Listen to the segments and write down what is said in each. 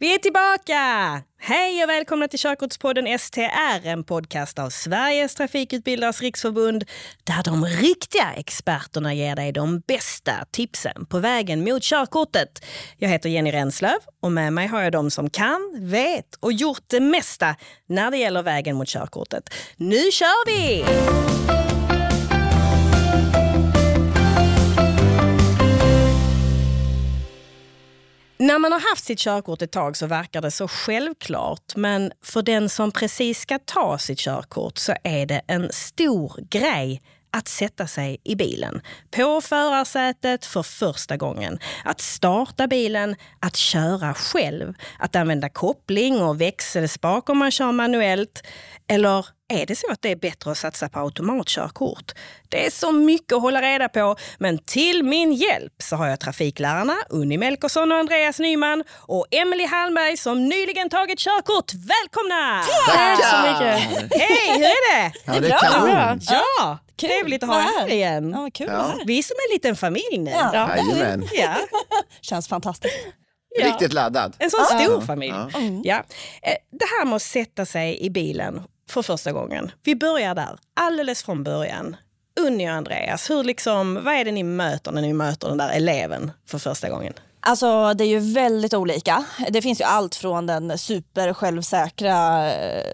Vi är tillbaka! Hej och välkomna till Körkortspodden STR, en podcast av Sveriges trafikutbildares riksförbund där de riktiga experterna ger dig de bästa tipsen på vägen mot körkortet. Jag heter Jenny Renslöv och med mig har jag de som kan, vet och gjort det mesta när det gäller vägen mot körkortet. Nu kör vi! När man har haft sitt körkort ett tag så verkar det så självklart. Men för den som precis ska ta sitt körkort så är det en stor grej att sätta sig i bilen. På förarsätet för första gången. Att starta bilen, att köra själv. Att använda koppling och växelspak om man kör manuellt. Eller är det så att det är bättre att satsa på automatkörkort? Det är så mycket att hålla reda på, men till min hjälp så har jag trafiklärarna Unni Melkersson och Andreas Nyman och Emily Hallberg som nyligen tagit körkort. Välkomna! Tack så mycket! Hej, hur är det? Ja, det är kanon. Ja, trevligt att ha er här igen. Ja, kul Ja. Vi är som en liten familj nu. Ja. Jajamän. Ja. Känns fantastiskt. Ja. Riktigt laddad. En sån stor familj. Ja. Ja. Eh, Det här med att sätta sig i bilen för första gången. Vi börjar där, alldeles från början. Unni och Andreas, hur liksom, vad är det ni möter när ni möter den där eleven för första gången? Alltså det är ju väldigt olika. Det finns ju allt från den super självsäkra eh,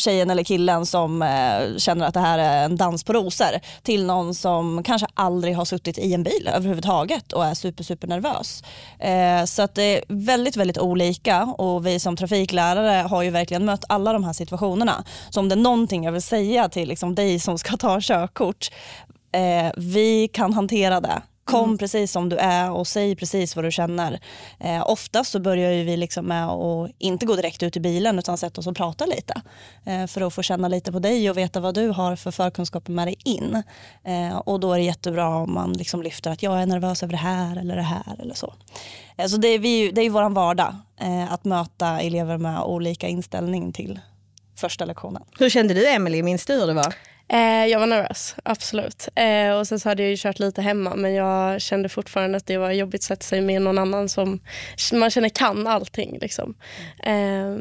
tjejen eller killen som eh, känner att det här är en dans på rosor till någon som kanske aldrig har suttit i en bil överhuvudtaget och är super, super nervös. Eh, så att det är väldigt, väldigt olika och vi som trafiklärare har ju verkligen mött alla de här situationerna. Så om det är någonting jag vill säga till liksom, dig som ska ta körkort, eh, vi kan hantera det. Kom precis som du är och säg precis vad du känner. Eh, oftast så börjar vi liksom med att inte gå direkt ut i bilen utan sätta oss och prata lite. Eh, för att få känna lite på dig och veta vad du har för förkunskaper med dig in. Eh, och då är det jättebra om man liksom lyfter att jag är nervös över det här eller det här eller så. Eh, så det är, vi, det är våran vardag eh, att möta elever med olika inställning till första lektionen. Hur kände du Emily? Minns du hur det var? Eh, jag var nervös, absolut. Eh, och sen så hade jag ju kört lite hemma men jag kände fortfarande att det var jobbigt att sätta sig med någon annan som man känner kan allting. Liksom. Eh,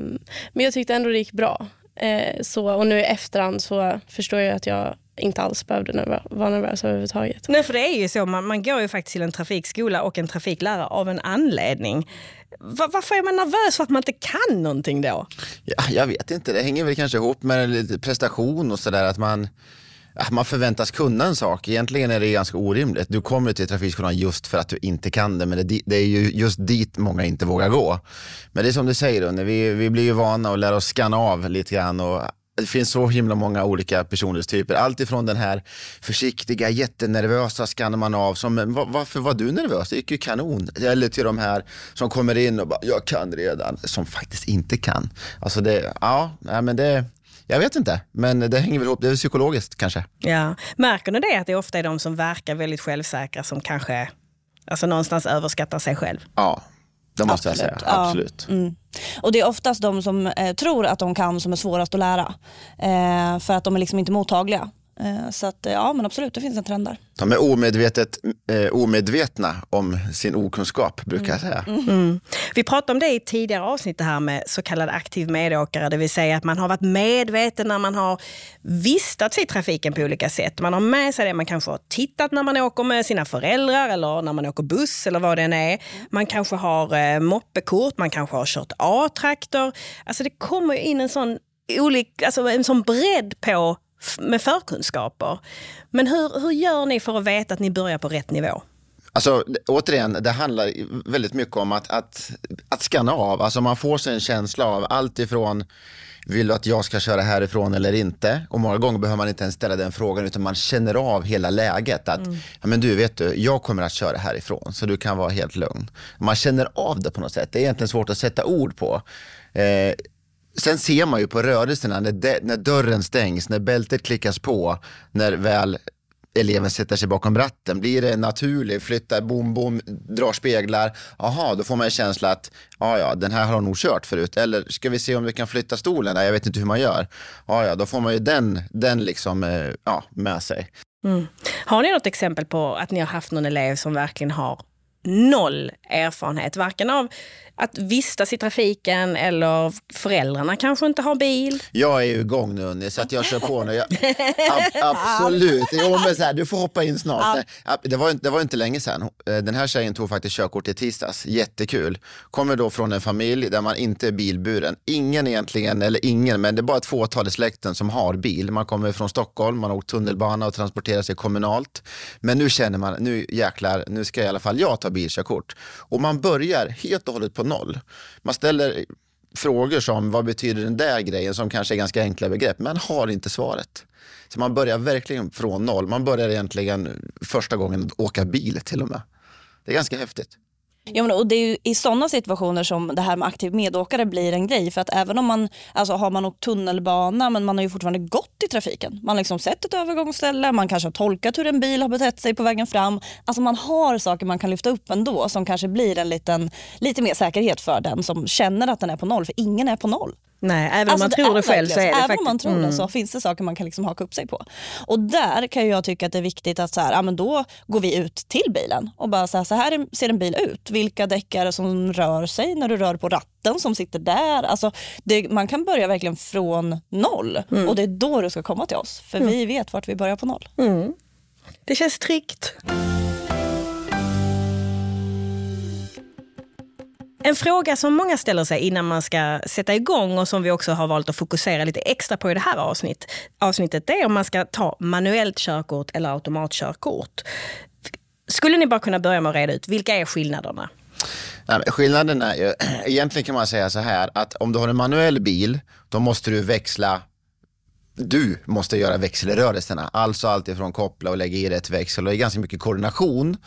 men jag tyckte ändå det gick bra. Eh, så, och nu i efterhand så förstår jag att jag inte alls behövde nervö- vara nervös överhuvudtaget. Nej, för det är ju så, man, man går ju faktiskt till en trafikskola och en trafiklärare av en anledning. Va- varför är man nervös för att man inte kan någonting då? Ja, jag vet inte, det hänger väl kanske ihop med lite prestation och sådär att man ja, man förväntas kunna en sak. Egentligen är det ganska orimligt. Du kommer till trafikskolan just för att du inte kan det, men det, det är ju just dit många inte vågar gå. Men det är som du säger, Unne, vi, vi blir ju vana att lära oss scanna av lite grann och det finns så himla många olika personlighetstyper. Allt ifrån den här försiktiga, jättenervösa skannar man av som, varför var du nervös? Det gick ju kanon. Eller till de här som kommer in och bara, jag kan redan, som faktiskt inte kan. Alltså det, ja, men det, jag vet inte, men det hänger väl ihop, det är psykologiskt kanske. Ja. Märker ni det att det ofta är de som verkar väldigt självsäkra som kanske alltså någonstans överskattar sig själv? Ja, det måste jag Absolut. säga. Ja. Absolut. Mm. Och det är oftast de som eh, tror att de kan som är svårast att lära. Eh, för att de är liksom inte mottagliga. Eh, så att, eh, ja men absolut, det finns en trend där. De är omedvetet, eh, omedvetna om sin okunskap, brukar jag säga. Mm. Vi pratade om det i tidigare avsnitt, det här med så kallad aktiv medåkare. Det vill säga att man har varit medveten när man har vistats i trafiken på olika sätt. Man har med sig det, man kanske har tittat när man åker med sina föräldrar eller när man åker buss eller vad det än är. Man kanske har eh, moppekort, man kanske har kört A-traktor. Alltså det kommer ju in en sån, olik, alltså en sån bredd på med förkunskaper. Men hur, hur gör ni för att veta att ni börjar på rätt nivå? Alltså, återigen, det handlar väldigt mycket om att, att, att scanna av. Alltså man får sig en känsla av allt ifrån vill du att jag ska köra härifrån eller inte? Och många gånger behöver man inte ens ställa den frågan utan man känner av hela läget. Att, ja, men du, vet du, jag kommer att köra härifrån så du kan vara helt lugn. Man känner av det på något sätt. Det är egentligen svårt att sätta ord på. Eh, Sen ser man ju på rörelserna när, de, när dörren stängs, när bältet klickas på, när väl eleven sätter sig bakom ratten. Blir det naturligt, flyttar, bom, bom, drar speglar. Aha, då får man en känsla att ja, ja, den här har hon nog kört förut. Eller ska vi se om vi kan flytta stolen? Nej, jag vet inte hur man gör. Ja, ja, då får man ju den, den liksom, eh, ja, med sig. Mm. Har ni något exempel på att ni har haft någon elev som verkligen har noll erfarenhet, varken av att vistas i trafiken eller föräldrarna kanske inte har bil. Jag är ju igång nu Unni, så att jag kör på nu. Jag, ab, absolut. Jo, men så här, du får hoppa in snart. Ja. Det, var, det var inte länge sedan. Eh, den här tjejen tog faktiskt körkort i tisdags. Jättekul. Kommer då från en familj där man inte är bilburen. Ingen egentligen, eller ingen, men det är bara ett fåtal i släkten som har bil. Man kommer från Stockholm, man har åkt tunnelbana och transporterar sig kommunalt. Men nu känner man, nu jäklar, nu ska i alla fall jag ta bilkörkort. Och man börjar helt och hållet på noll. Man ställer frågor som vad betyder den där grejen som kanske är ganska enkla begrepp, men har inte svaret. Så man börjar verkligen från noll. Man börjar egentligen första gången åka bil till och med. Det är ganska häftigt. Ja, men, och det är i sådana situationer som det här med aktiv medåkare blir en grej. För att även om man alltså, har man åkt tunnelbana men man har ju fortfarande gått i trafiken. Man har liksom sett ett övergångsställe, man kanske har tolkat hur en bil har betett sig på vägen fram. Alltså man har saker man kan lyfta upp ändå som kanske blir en liten, lite mer säkerhet för den som känner att den är på noll. För ingen är på noll. Nej, även om alltså, man tror det, själv så är det Även faktiskt. om man tror mm. det så finns det saker man kan liksom haka upp sig på. Och där kan jag tycka att det är viktigt att så här, ja, men då går vi ut till bilen och bara så här, så här ser en bil ut. Vilka däck är det som rör sig när du rör på ratten som sitter där? Alltså, det, man kan börja verkligen från noll mm. och det är då du ska komma till oss. För mm. vi vet vart vi börjar på noll. Mm. Det känns tryggt. En fråga som många ställer sig innan man ska sätta igång och som vi också har valt att fokusera lite extra på i det här avsnitt, avsnittet, är om man ska ta manuellt körkort eller automatkörkort. Skulle ni bara kunna börja med att reda ut, vilka är skillnaderna? Nej, skillnaden är ju, egentligen kan man säga så här att om du har en manuell bil, då måste du växla du måste göra växelrörelserna. Alltså allt ifrån koppla och lägga i rätt växel. Och det är ganska mycket koordination,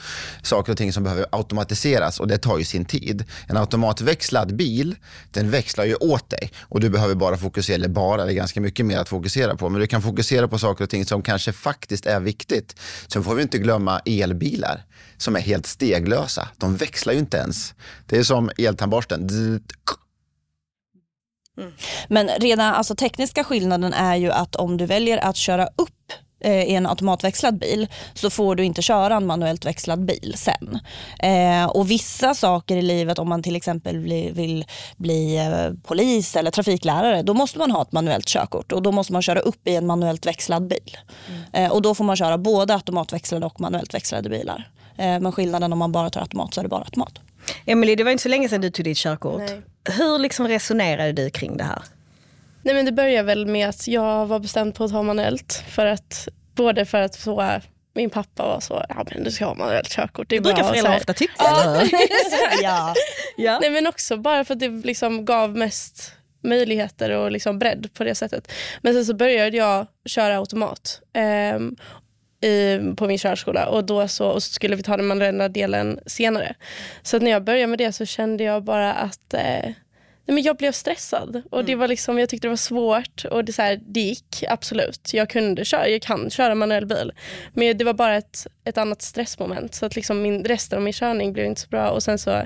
saker och ting som behöver automatiseras och det tar ju sin tid. En automatväxlad bil, den växlar ju åt dig och du behöver bara fokusera, eller bara, det är ganska mycket mer att fokusera på. Men du kan fokusera på saker och ting som kanske faktiskt är viktigt. Sen får vi inte glömma elbilar som är helt steglösa. De växlar ju inte ens. Det är som eltandborsten Mm. Men redan alltså tekniska skillnaden är ju att om du väljer att köra upp eh, i en automatväxlad bil så får du inte köra en manuellt växlad bil sen. Eh, och Vissa saker i livet, om man till exempel bli, vill bli eh, polis eller trafiklärare, då måste man ha ett manuellt körkort och då måste man köra upp i en manuellt växlad bil. Mm. Eh, och Då får man köra både automatväxlade och manuellt växlade bilar. Eh, men skillnaden om man bara tar automat så är det bara automat. Emelie, det var inte så länge sedan du tog ditt körkort. Nej. Hur liksom resonerade du kring det här? Nej, men det började väl med att jag var bestämd på att ta manuellt. För att, både för att så, min pappa var så, ja men du ska ha manuellt körkort. Det, det brukar föräldrar ofta tycka. Ja, ja. ja. Nej, men också bara för att det liksom gav mest möjligheter och liksom bredd på det sättet. Men sen så började jag köra automat. Um, i, på min körskola och då så, och så skulle vi ta den manuella delen senare. Så när jag började med det så kände jag bara att eh, nej men jag blev stressad. Och det mm. var liksom, Jag tyckte det var svårt och det, så här, det gick absolut. Jag kunde köra, jag kan köra manuell bil. Men det var bara ett, ett annat stressmoment. Så att liksom min, resten av min körning blev inte så bra. Och sen så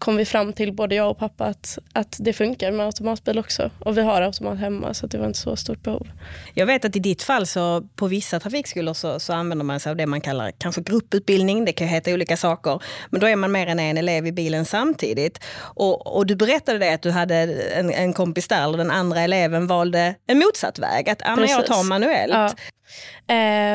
kom vi fram till, både jag och pappa, att, att det funkar med automatbil också. Och vi har automat hemma så det var inte så stort behov. Jag vet att i ditt fall så på vissa trafikskolor så, så använder man sig av det man kallar kanske grupputbildning. Det kan heta olika saker. Men då är man mer än en elev i bilen samtidigt. Och, och du berättade det att du hade en, en kompis där, och den andra eleven valde en motsatt väg. Att ah, jag tar manuellt. Ja.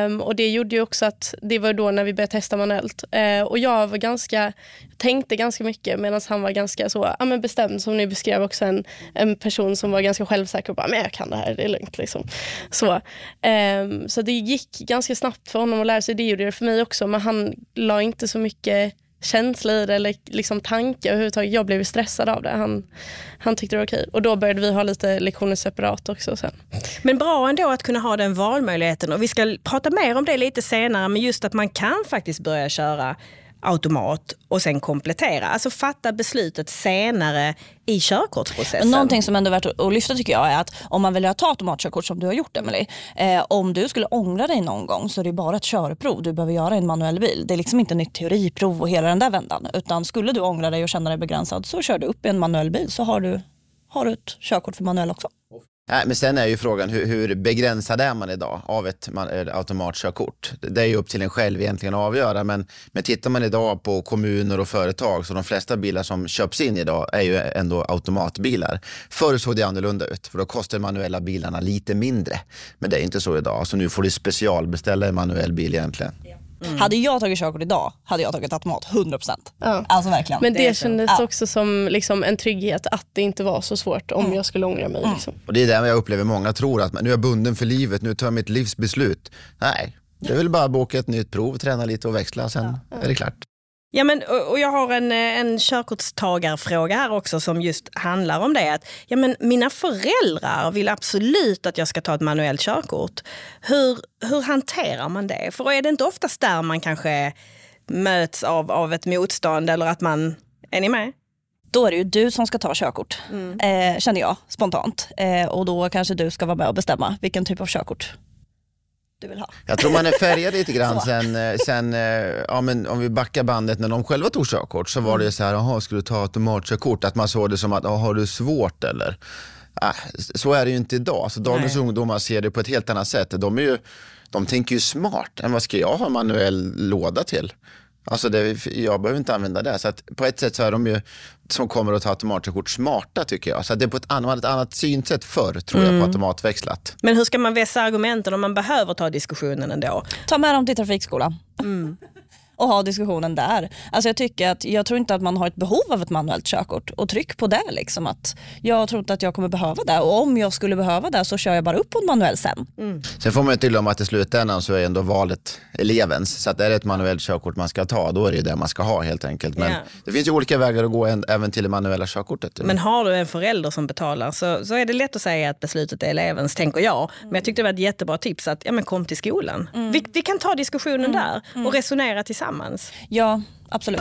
Um, och det gjorde ju också att det var då när vi började testa manuellt. Uh, och jag var ganska, tänkte ganska mycket medan han var ganska så, ja, men bestämd som ni beskrev också en, en person som var ganska självsäker och bara, men jag kan det här, det är lugnt. Liksom. Så, um, så det gick ganska snabbt för honom att lära sig, det gjorde det för mig också men han la inte så mycket känsla i det eller liksom tanke överhuvudtaget. Jag blev stressad av det. Han, han tyckte det var okej. Och då började vi ha lite lektioner separat också sen. Men bra ändå att kunna ha den valmöjligheten och vi ska prata mer om det lite senare men just att man kan faktiskt börja köra automat och sen komplettera. Alltså fatta beslutet senare i körkortsprocessen. Någonting som ändå är värt att lyfta tycker jag är att om man väljer att ta automatkörkort som du har gjort Emily. Eh, om du skulle ångra dig någon gång så är det bara ett körprov du behöver göra i en manuell bil. Det är liksom inte nytt teoriprov och hela den där vändan. Utan skulle du ångra dig och känna dig begränsad så kör du upp i en manuell bil så har du, har du ett körkort för manuell också. Nej, men sen är ju frågan hur, hur begränsad är man idag av ett man, automatkörkort? Det är ju upp till en själv egentligen att avgöra, men, men tittar man idag på kommuner och företag så de flesta bilar som köps in idag är ju ändå automatbilar. Förr såg det annorlunda ut, för då kostade manuella bilarna lite mindre. Men det är inte så idag, så nu får du specialbeställa en manuell bil egentligen. Mm. Hade jag tagit körkort idag hade jag tagit automat 100%. Ja. Alltså verkligen. Men det, Det kändes Ja. också som liksom en trygghet att det inte var så svårt om jag skulle ångra mig. Liksom. Och Det är där jag upplever många tror att nu är jag bunden för livet, nu tar jag mitt livs beslut. Nej, det är väl bara att boka ett nytt prov, träna lite och växla, sen är det klart. Ja, men, och jag har en, eh, en körkortstagarfråga här också som just handlar om det. Att, ja, men mina föräldrar vill absolut att jag ska ta ett manuellt körkort. Hur, hur hanterar man det? För är det inte oftast där man kanske möts av, av ett motstånd eller att man... Är ni med? Då är det ju du som ska ta körkort, eh, känner jag spontant. Eh, och då kanske du ska vara med och bestämma vilken typ av körkort du vill ha. Jag tror man är färgad lite grann sen, eh, sen eh, ja, men om vi backar bandet när de själva tog körkort så var det ju så här, jaha, ska du ta automatkörkort? Att man såg det som att, "Ja, har du svårt eller? Ah, så är det ju inte idag. Så dagens Nej. ungdomar ser det på ett helt annat sätt. De, är ju, de tänker ju smart. Än vad ska jag ha manuell låda till? Alltså det, jag behöver inte använda det. Så att på ett sätt så är de ju som kommer att ta automatkörkort smarta tycker jag. Så att det är på ett annat, ett annat synsätt förr tror jag på automatväxlat. Men hur ska man vässa argumenten om man behöver ta diskussionen ändå? Ta med dem till trafikskolan. Och ha diskussionen där. Alltså jag, tycker att, jag tror inte att man har ett behov av ett manuellt körkort. Och tryck på det. Liksom, att jag tror inte att jag kommer behöva det. Och om jag skulle behöva det så kör jag bara upp på en manuell sen. Sen får man inte glömma att i slutändan så är ändå valet elevens. Så att är det ett manuellt körkort man ska ta, då är det ju det man ska ha helt enkelt. Men Ja. det finns ju olika vägar att gå även till det manuella körkortet. Men har du en förälder som betalar så, så är det lätt att säga att beslutet är elevens, tänker jag. Men jag tyckte det var ett jättebra tips att ja, men kom till skolan. Vi, vi kan ta diskussionen där och resonera tillsammans. Ja, absolut.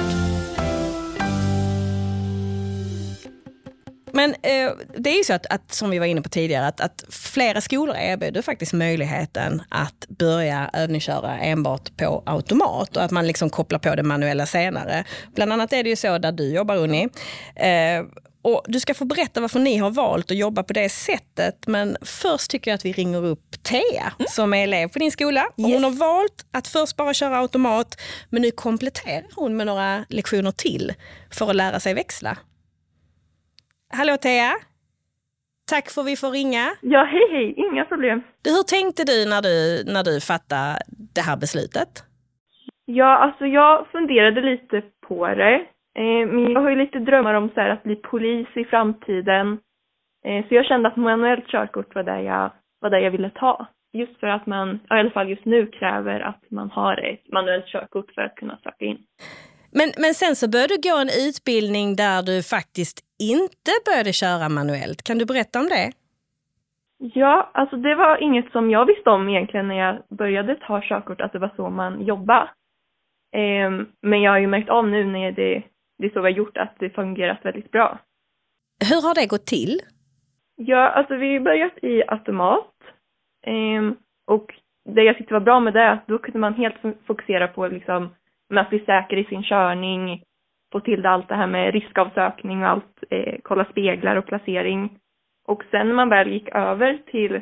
Men eh, det är ju så att, att, som vi var inne på tidigare, att, att flera skolor erbjuder faktiskt möjligheten att börja övningsköra enbart på automat och att man liksom kopplar på det manuella senare. Bland annat är det ju så där du jobbar Unni. Eh, och du ska få berätta varför ni har valt att jobba på det sättet. Men först tycker jag att vi ringer upp Thea som är elev på din skola. Och hon har valt att först bara köra automat men nu kompletterar hon med några lektioner till för att lära sig växla. Hallå Thea! Tack för att vi får ringa. Ja, hej hej, inga problem. Du, hur tänkte du när du, när du fattade det här beslutet? Ja, alltså jag funderade lite på det. Eh, men jag har ju lite drömmar om så här, att bli polis i framtiden. Eh, så jag kände att manuellt körkort var det jag, var det jag ville ta. Just för att man, i alla fall just nu, kräver att man har ett manuellt körkort för att kunna söka in. Men, men sen så började du gå en utbildning där du faktiskt inte började köra manuellt. Kan du berätta om det? Ja, alltså det var inget som jag visste om egentligen när jag började ta körkort, att det var så man jobbar. Ehm, men jag har ju märkt av nu när det, det är så vi har gjort att det fungerat väldigt bra. Hur har det gått till? Ja, alltså vi har börjat i automat. Ehm, och det jag tyckte var bra med det då kunde man helt fo- fokusera på liksom, att bli säker i sin körning, få till allt det här med riskavsökning och allt, eh, kolla speglar och placering. Och sen när man väl gick över till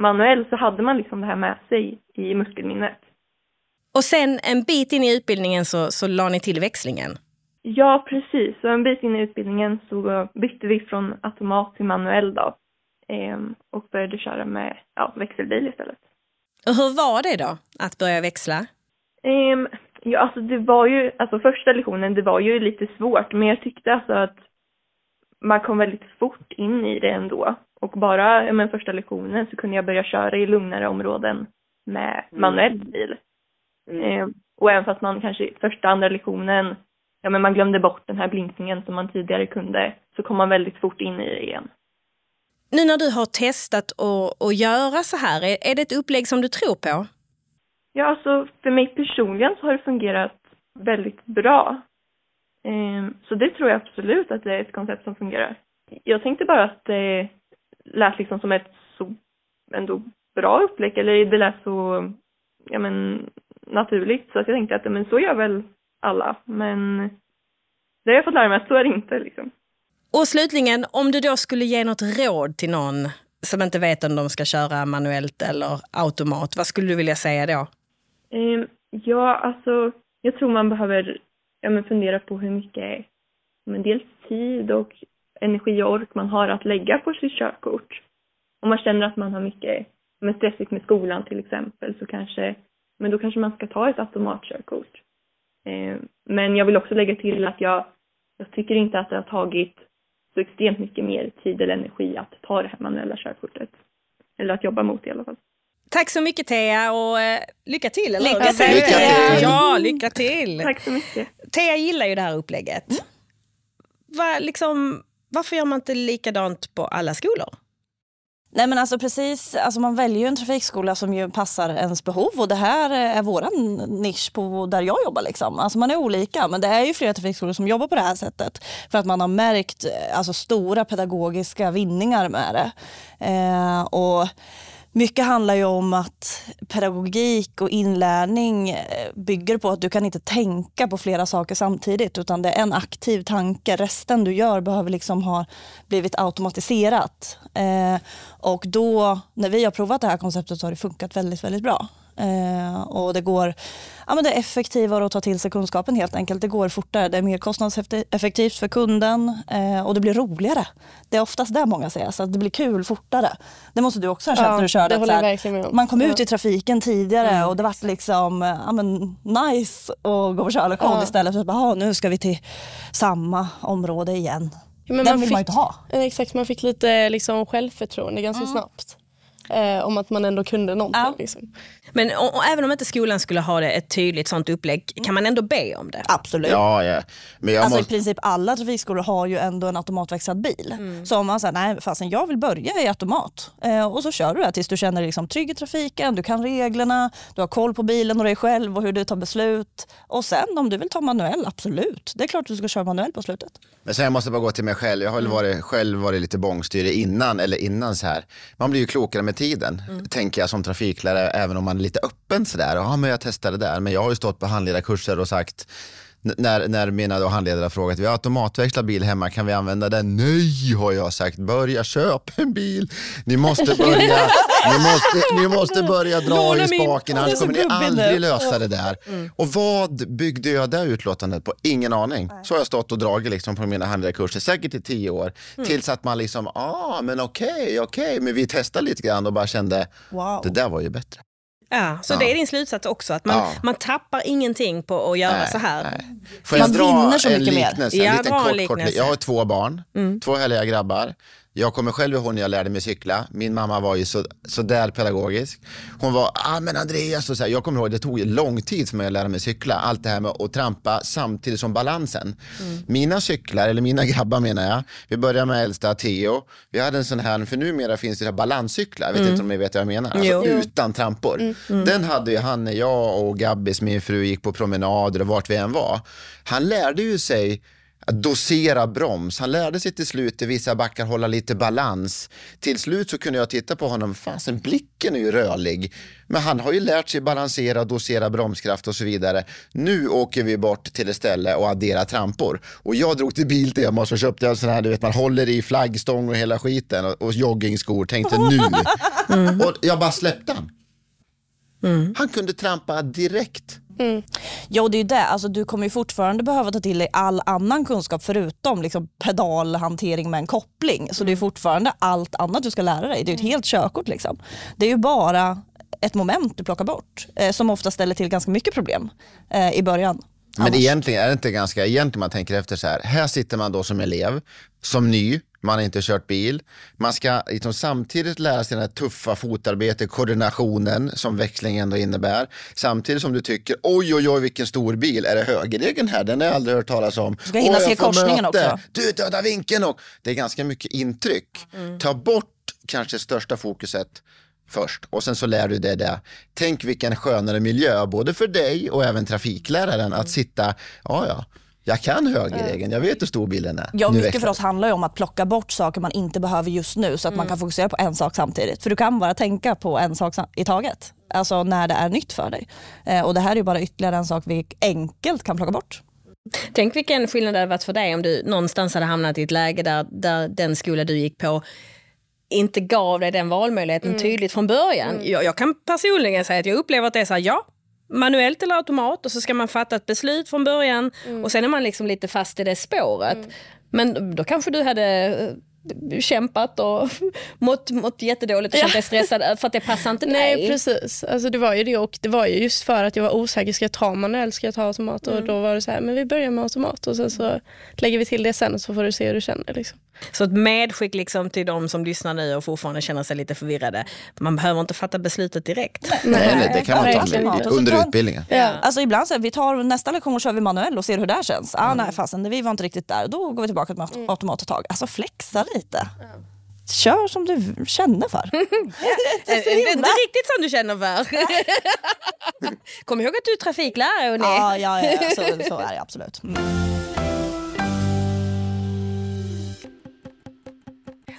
manuell så hade man liksom det här med sig i muskelminnet. Och sen en bit in i utbildningen så, så la ni till växlingen. Ja, precis. Så en bit in i utbildningen så bytte vi från automat till manuell då. Ehm, och började köra med ja, växelbil istället. Och hur var det då, att börja växla? Um, ja, alltså det var ju, alltså första lektionen, det var ju lite svårt, men jag tyckte alltså att man kom väldigt fort in i det ändå. Och bara men första lektionen så kunde jag börja köra i lugnare områden med manuell bil. Ehm, och även fast man kanske i första, andra lektionen, ja men man glömde bort den här blinkningen som man tidigare kunde, så kom man väldigt fort in i det igen. Nu när du har testat att, att göra så här, är, är det ett upplägg som du tror på? Ja, alltså för mig personligen så har det fungerat väldigt bra. Ehm, så det tror jag absolut att det är ett koncept som fungerar. Jag tänkte bara att det lät liksom som ett så ändå bra upplägg, eller det lät så, ja men, naturligt. Så att jag tänkte att, men så gör väl alla. Men det har jag fått lära mig att så är det inte liksom. Och slutligen, om du då skulle ge något råd till någon som inte vet om de ska köra manuellt eller automat. Vad skulle du vilja säga då? Eh, ja, alltså jag tror man behöver ja, men fundera på hur mycket men dels tid och energi och ork man har att lägga på sitt körkort. Om man känner att man har mycket men stressigt med skolan till exempel så kanske, men då kanske man ska ta ett automatkörkort. Eh, men jag vill också lägga till att jag, jag tycker inte att det har tagit så extremt mycket mer tid eller energi att ta det här manuella körkortet. Eller att jobba mot det i alla fall. Tack så mycket Thea och eh, lycka till! Eller? Lycka till. Lycka till. Ja, lycka till! Tack så mycket. Thea gillar ju det här upplägget. Va, liksom, varför gör man inte likadant på alla skolor? Nej men alltså precis, alltså man väljer ju en trafikskola som ju passar ens behov och det här är våran nisch på där jag jobbar. Liksom. Alltså man är olika men det är ju flera trafikskolor som jobbar på det här sättet för att man har märkt eh, alltså, stora pedagogiska vinningar med det. Eh, och mycket handlar ju om att pedagogik och inlärning eh, bygger på att du kan inte tänka på flera saker samtidigt utan det är en aktiv tanke. Resten du gör behöver liksom ha blivit automatiserat. Eh, och då, när vi har provat det här konceptet så har det funkat väldigt, väldigt bra. Eh, och det går ja, men det är effektivare att ta till sig kunskapen helt enkelt. Det går fortare, det är mer kostnadseffektivt för kunden eh, och det blir roligare. Det är oftast det många säger, så att det blir kul fortare. Det måste du också ha känt Ja, när du körde. det att här, man kom ut Ja. i trafiken tidigare Mm. och det var liksom ja, men, nice att gå på körlektion Ja. istället för att bara, "Ah, nu ska vi till samma område igen. Men Den man vill fick, man inte ha. Exakt, man fick lite liksom, självförtroende ganska snabbt. Eh, om att man ändå kunde någonting. Ja. Liksom. Men och, och även om inte skolan skulle ha det, ett tydligt sånt upplägg, kan man ändå be om det? Absolut. Ja, ja. Men jag Alltså måste... i princip alla trafikskolor har ju ändå en automatväxlad bil. Mm. Så om man säger nej fasen jag vill börja i automat eh, och så kör du det tills du känner dig liksom trygg i trafiken, du kan reglerna, du har koll på bilen och dig själv och hur du tar beslut. Och sen om du vill ta manuell, absolut. Det är klart du ska köra manuell på slutet. Men sen jag måste bara gå till mig själv. Jag har väl varit, själv varit lite bångstyrig innan, eller innan så här. Man blir ju klokare med tiden, tänker jag som trafiklärare, även om man är lite öppen sådär. Ja, men jag testade det där. Men jag har ju stått på handledarkurser och sagt, när, när mina då handledare har frågat, vi har automatväxlad bil hemma, kan vi använda den? Nej, har jag sagt, börja köp en bil. Ni måste börja, ni måste, ni måste börja dra i spaken, annars kommer ni aldrig lösa det där. Och vad byggde jag det utlåtandet på? Ingen aning. Så har jag stått och dragit liksom på mina handledarkurser, säkert i tio år. Tills att man liksom, ah men okej, okej, men vi testade lite grann och bara kände, Wow. det där var ju bättre. Ja, så Ja. det är din slutsats också, att man, Ja. man tappar ingenting på att göra Nej, så här. nej. Får Man vinner så en mycket mer. liknelse? Ja, en liten kort, kort, liknelse. jag har två barn, Mm. två härliga grabbar. Jag kommer själv ihåg när jag lärde mig cykla. Min mamma var ju så, så där pedagogisk. Hon var, ah men Andreas, och så här, jag kommer ihåg det tog lång tid för mig att lära mig cykla. Allt det här med att trampa samtidigt som balansen. Mina cyklar, eller mina grabbar menar jag, vi börjar med äldsta Theo. Vi hade en sån här, för numera finns det här balanscyklar, jag vet inte om ni vet vad jag menar, alltså, utan trampor. Den hade ju han när jag och Gabbis, min fru, gick på promenader och vart vi än var. Han lärde ju sig att dosera broms. Han lärde sig till slut i vissa backar hålla lite balans. Till slut så kunde jag titta på honom, fasen blicken är ju rörlig. Men han har ju lärt sig balansera, dosera bromskraft och så vidare. Nu åker vi bort till ett ställe och adderar trampor. Och jag drog till Biltema och så köpte jag sån här, du vet man håller i flaggstång och hela skiten och, och joggingskor. Tänkte nu. Och jag bara släppte han. Han kunde trampa direkt. Ja, och det är ju det. Alltså, du kommer ju fortfarande behöva ta till dig all annan kunskap förutom liksom, pedalhantering med en koppling. Så det är fortfarande allt annat du ska lära dig. Det är ju ett helt körkort. Liksom. Det är ju bara ett moment du plockar bort eh, som ofta ställer till ganska mycket problem eh, i början. Men Annars- egentligen är det inte ganska, egentligen man tänker efter så här, här sitter man då som elev, som ny, man har inte kört bil. Man ska liksom samtidigt lära sig det här tuffa fotarbetet, koordinationen som växling ändå innebär. Samtidigt som du tycker, oj oj oj vilken stor bil, är det högerregeln här? Den har jag aldrig hört talas om. ska hinna se korsningen möte. också. Du döda vinkeln och det är ganska mycket intryck. Ta bort kanske största fokuset först och sen så lär du dig det. Tänk vilken skönare miljö, både för dig och även trafikläraren att sitta, ja ja, jag kan högerregeln, jag vet hur stor bilen är. Ja, mycket för oss handlar ju om att plocka bort saker man inte behöver just nu så att man kan fokusera på en sak samtidigt. För du kan bara tänka på en sak i taget, alltså när det är nytt för dig. Eh, och det här är ju bara ytterligare en sak vi enkelt kan plocka bort. Tänk vilken skillnad det hade varit för dig om du någonstans hade hamnat i ett läge där, där den skola du gick på inte gav dig den valmöjligheten tydligt från början. Jag, jag kan personligen säga att jag upplever att det är så här, ja, manuellt eller automat och så ska man fatta ett beslut från början och sen är man liksom lite fast i det spåret. Men då kanske du hade eh, kämpat och mått, mått jättedåligt och känt dig stressad för att det passar inte Nej dig. precis, alltså, det var ju det och det var ju just för att jag var osäker, ska jag ta manuell, ska jag ta automat? Och då var det så här, men vi börjar med automat och sen så lägger vi till det sen så får du se hur du känner. Liksom. Så ett medskick liksom till de som lyssnar nu och fortfarande känner sig lite förvirrade. Man behöver inte fatta beslutet direkt. Nej, nej, det kan man ta med, under utbildningen. Ja. Alltså ibland så här, vi tar nästa lektion och kör vi manuell och ser hur det känns. Ah, nej fasen, vi var inte riktigt där. Då går vi tillbaka till aut- automat ett tag. Alltså flexa lite. Kör som du känner för. Det är inte riktigt som du känner för. Kom ihåg att du är trafiklärare och Ja, ja, ja, så, så är det absolut. Mm.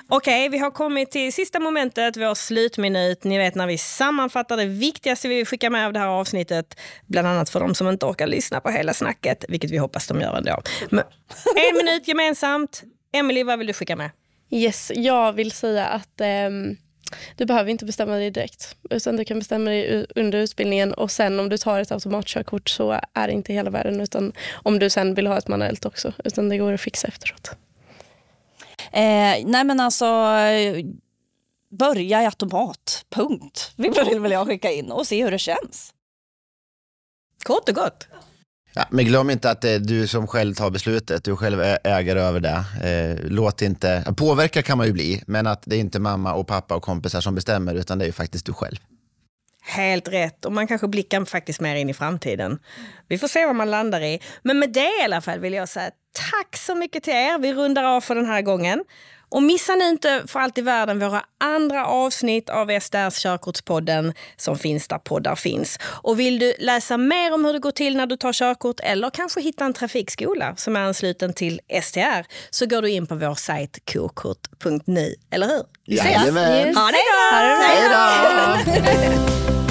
Okej, vi har kommit till sista momentet, vår slutminut. Ni vet när vi sammanfattar det viktigaste vi vill skicka med av det här avsnittet. Bland annat för de som inte orkar lyssna på hela snacket, vilket vi hoppas de gör ändå. Men, en minut gemensamt. Emily, vad vill du skicka med? Yes, jag vill säga att um du behöver inte bestämma dig direkt. Utan du kan bestämma dig under utbildningen och sen om du tar ett automatkörkort så är det inte hela världen. Utan om du sen vill ha ett manuellt också. Utan det går att fixa efteråt. Eh, nej men alltså, eh, börja i automat. Punkt. Vi vill väl jag skicka in och se hur det känns. Kort och gott. Ja, men glöm inte att det är du som själv tar beslutet. Du själv är ägare över det. Eh, låt inte, påverka kan man ju bli, men att det är inte mamma och pappa och kompisar som bestämmer, utan det är ju faktiskt du själv. Helt rätt. Och man kanske blickar faktiskt mer in i framtiden. Vi får se vad man landar i. Men med det i alla fall vill jag säga tack så mycket till er. Vi rundar av för den här gången. Och missa nu inte för allt i världen våra andra avsnitt av SDRs Körkortspodden som finns där poddar finns. Och vill du läsa mer om hur det går till när du tar körkort eller kanske hitta en trafikskola som är ansluten till STR så går du in på vår sajt kokort.nu. Eller hur? Vi ses! Jajamän. Ha det bra! Hej då!